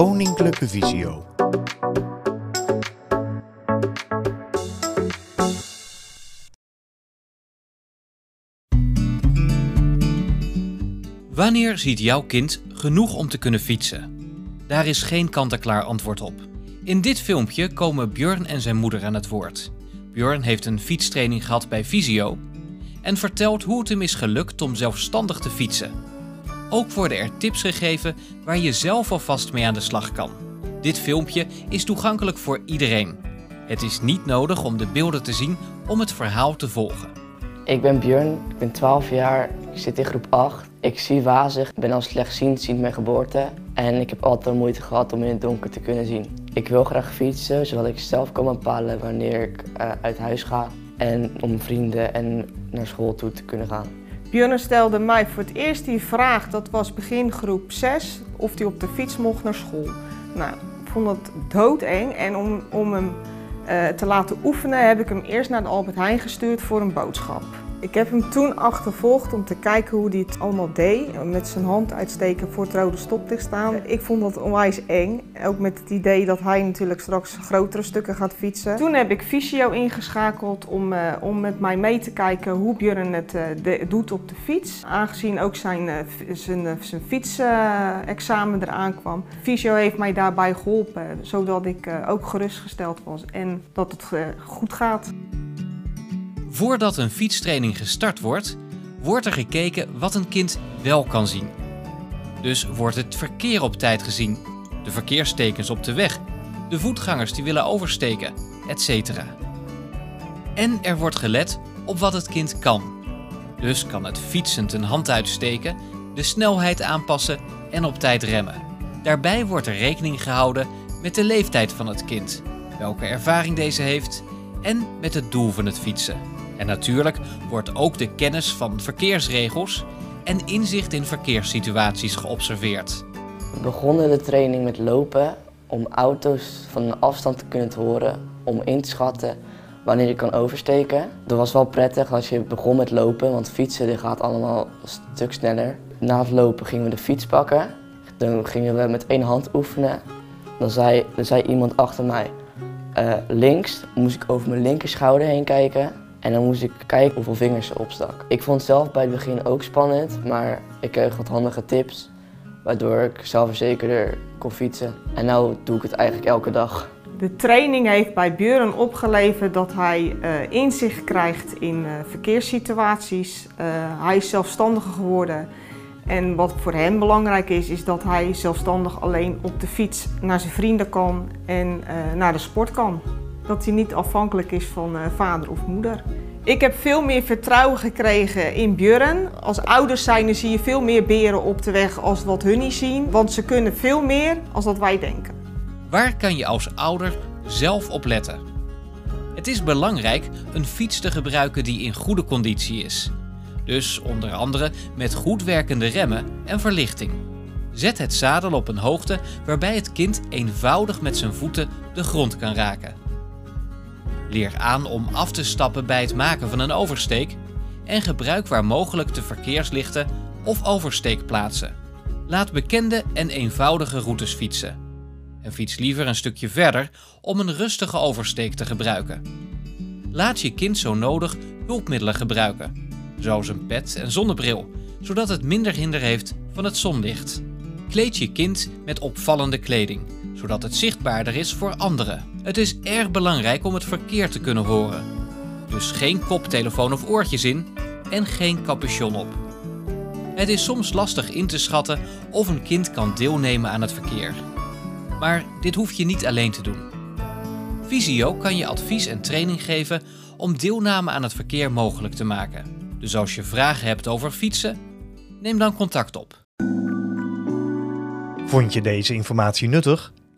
Koninklijke Visio. Wanneer ziet jouw kind genoeg om te kunnen fietsen? Daar is geen kant-en-klaar antwoord op. In dit filmpje komen Björn en zijn moeder aan het woord. Björn heeft een fietstraining gehad bij Visio en vertelt hoe het hem is gelukt om zelfstandig te fietsen. Ook worden er tips gegeven waar je zelf alvast mee aan de slag kan. Dit filmpje is toegankelijk voor iedereen. Het is niet nodig om de beelden te zien om het verhaal te volgen. Ik ben Björn, ik ben 12 jaar, ik zit in groep 8. Ik zie wazig, ik ben al slechtziend sinds mijn geboorte. En ik heb altijd moeite gehad om in het donker te kunnen zien. Ik wil graag fietsen, zodat ik zelf kan bepalen wanneer ik uh, uit huis ga. En om vrienden en naar school toe te kunnen gaan. Björn stelde mij voor het eerst die vraag, dat was begin groep 6, of hij op de fiets mocht naar school. Nou, ik vond dat doodeng en om, om hem uh, te laten oefenen heb ik hem eerst naar de Albert Heijn gestuurd voor een boodschap. Ik heb hem toen achtervolgd om te kijken hoe hij het allemaal deed. Met zijn hand uitsteken voor het rode stoplicht staan. Ik vond dat onwijs eng. Ook met het idee dat hij natuurlijk straks grotere stukken gaat fietsen. Toen heb ik Visio ingeschakeld om, uh, om met mij mee te kijken hoe Björn het de, doet op de fiets. Aangezien ook zijn, uh, zijn, zijn fietsexamen eraan kwam. Visio heeft mij daarbij geholpen. Zodat ik ook gerustgesteld was en dat het goed gaat. Voordat een fietstraining gestart wordt, wordt er gekeken wat een kind wel kan zien. Dus wordt het verkeer op tijd gezien, de verkeerstekens op de weg, de voetgangers die willen oversteken, etc. En er wordt gelet op wat het kind kan. Dus kan het fietsend een hand uitsteken, de snelheid aanpassen en op tijd remmen. Daarbij wordt er rekening gehouden met de leeftijd van het kind, welke ervaring deze heeft en met het doel van het fietsen. En natuurlijk wordt ook de kennis van verkeersregels en inzicht in verkeerssituaties geobserveerd. We begonnen de training met lopen om auto's van een afstand te kunnen horen, om in te schatten wanneer je kan oversteken. Dat was wel prettig als je begon met lopen, want fietsen gaat allemaal een stuk sneller. Na het lopen gingen we de fiets pakken. Dan gingen we met één hand oefenen. Dan zei, zei iemand achter mij, uh, links moest ik over mijn linker schouder heen kijken. En dan moest ik kijken hoeveel vingers ze opstak. Ik vond het zelf bij het begin ook spannend, maar ik kreeg wat handige tips. Waardoor ik zelfverzekerder kon fietsen. En nu doe ik het eigenlijk elke dag. De training heeft bij Björn opgeleverd dat hij uh, inzicht krijgt in uh, verkeerssituaties. Uh, hij is zelfstandiger geworden. En wat voor hem belangrijk is, is dat hij zelfstandig alleen op de fiets naar zijn vrienden kan en naar de sport kan dat hij niet afhankelijk is van uh, vader of moeder. Ik heb veel meer vertrouwen gekregen in Björn. Als ouders zijn zie je veel meer beren op de weg als wat hun niet zien. Want ze kunnen veel meer als dat wij denken. Waar kan je als ouder zelf op letten? Het is belangrijk een fiets te gebruiken die in goede conditie is. Dus onder andere met goed werkende remmen en verlichting. Zet het zadel op een hoogte waarbij het kind eenvoudig met zijn voeten de grond kan raken. Leer aan om af te stappen bij het maken van een oversteek en gebruik waar mogelijk de verkeerslichten of oversteekplaatsen. Laat bekende en eenvoudige routes fietsen. En fiets liever een stukje verder om een rustige oversteek te gebruiken. Laat je kind zo nodig hulpmiddelen gebruiken, zoals een pet en zonnebril, zodat het minder hinder heeft van het zonlicht. Kleed je kind met opvallende kleding, zodat het zichtbaarder is voor anderen. Het is erg belangrijk om het verkeer te kunnen horen. Dus geen koptelefoon of oortjes in en geen capuchon op. Het is soms lastig in te schatten of een kind kan deelnemen aan het verkeer. Maar dit hoef je niet alleen te doen. Visio kan je advies en training geven om deelname aan het verkeer mogelijk te maken. Dus als je vragen hebt over fietsen, neem dan contact op. Vond je deze informatie nuttig?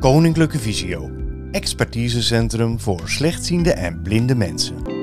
Koninklijke Visio, expertisecentrum voor slechtziende en blinde mensen.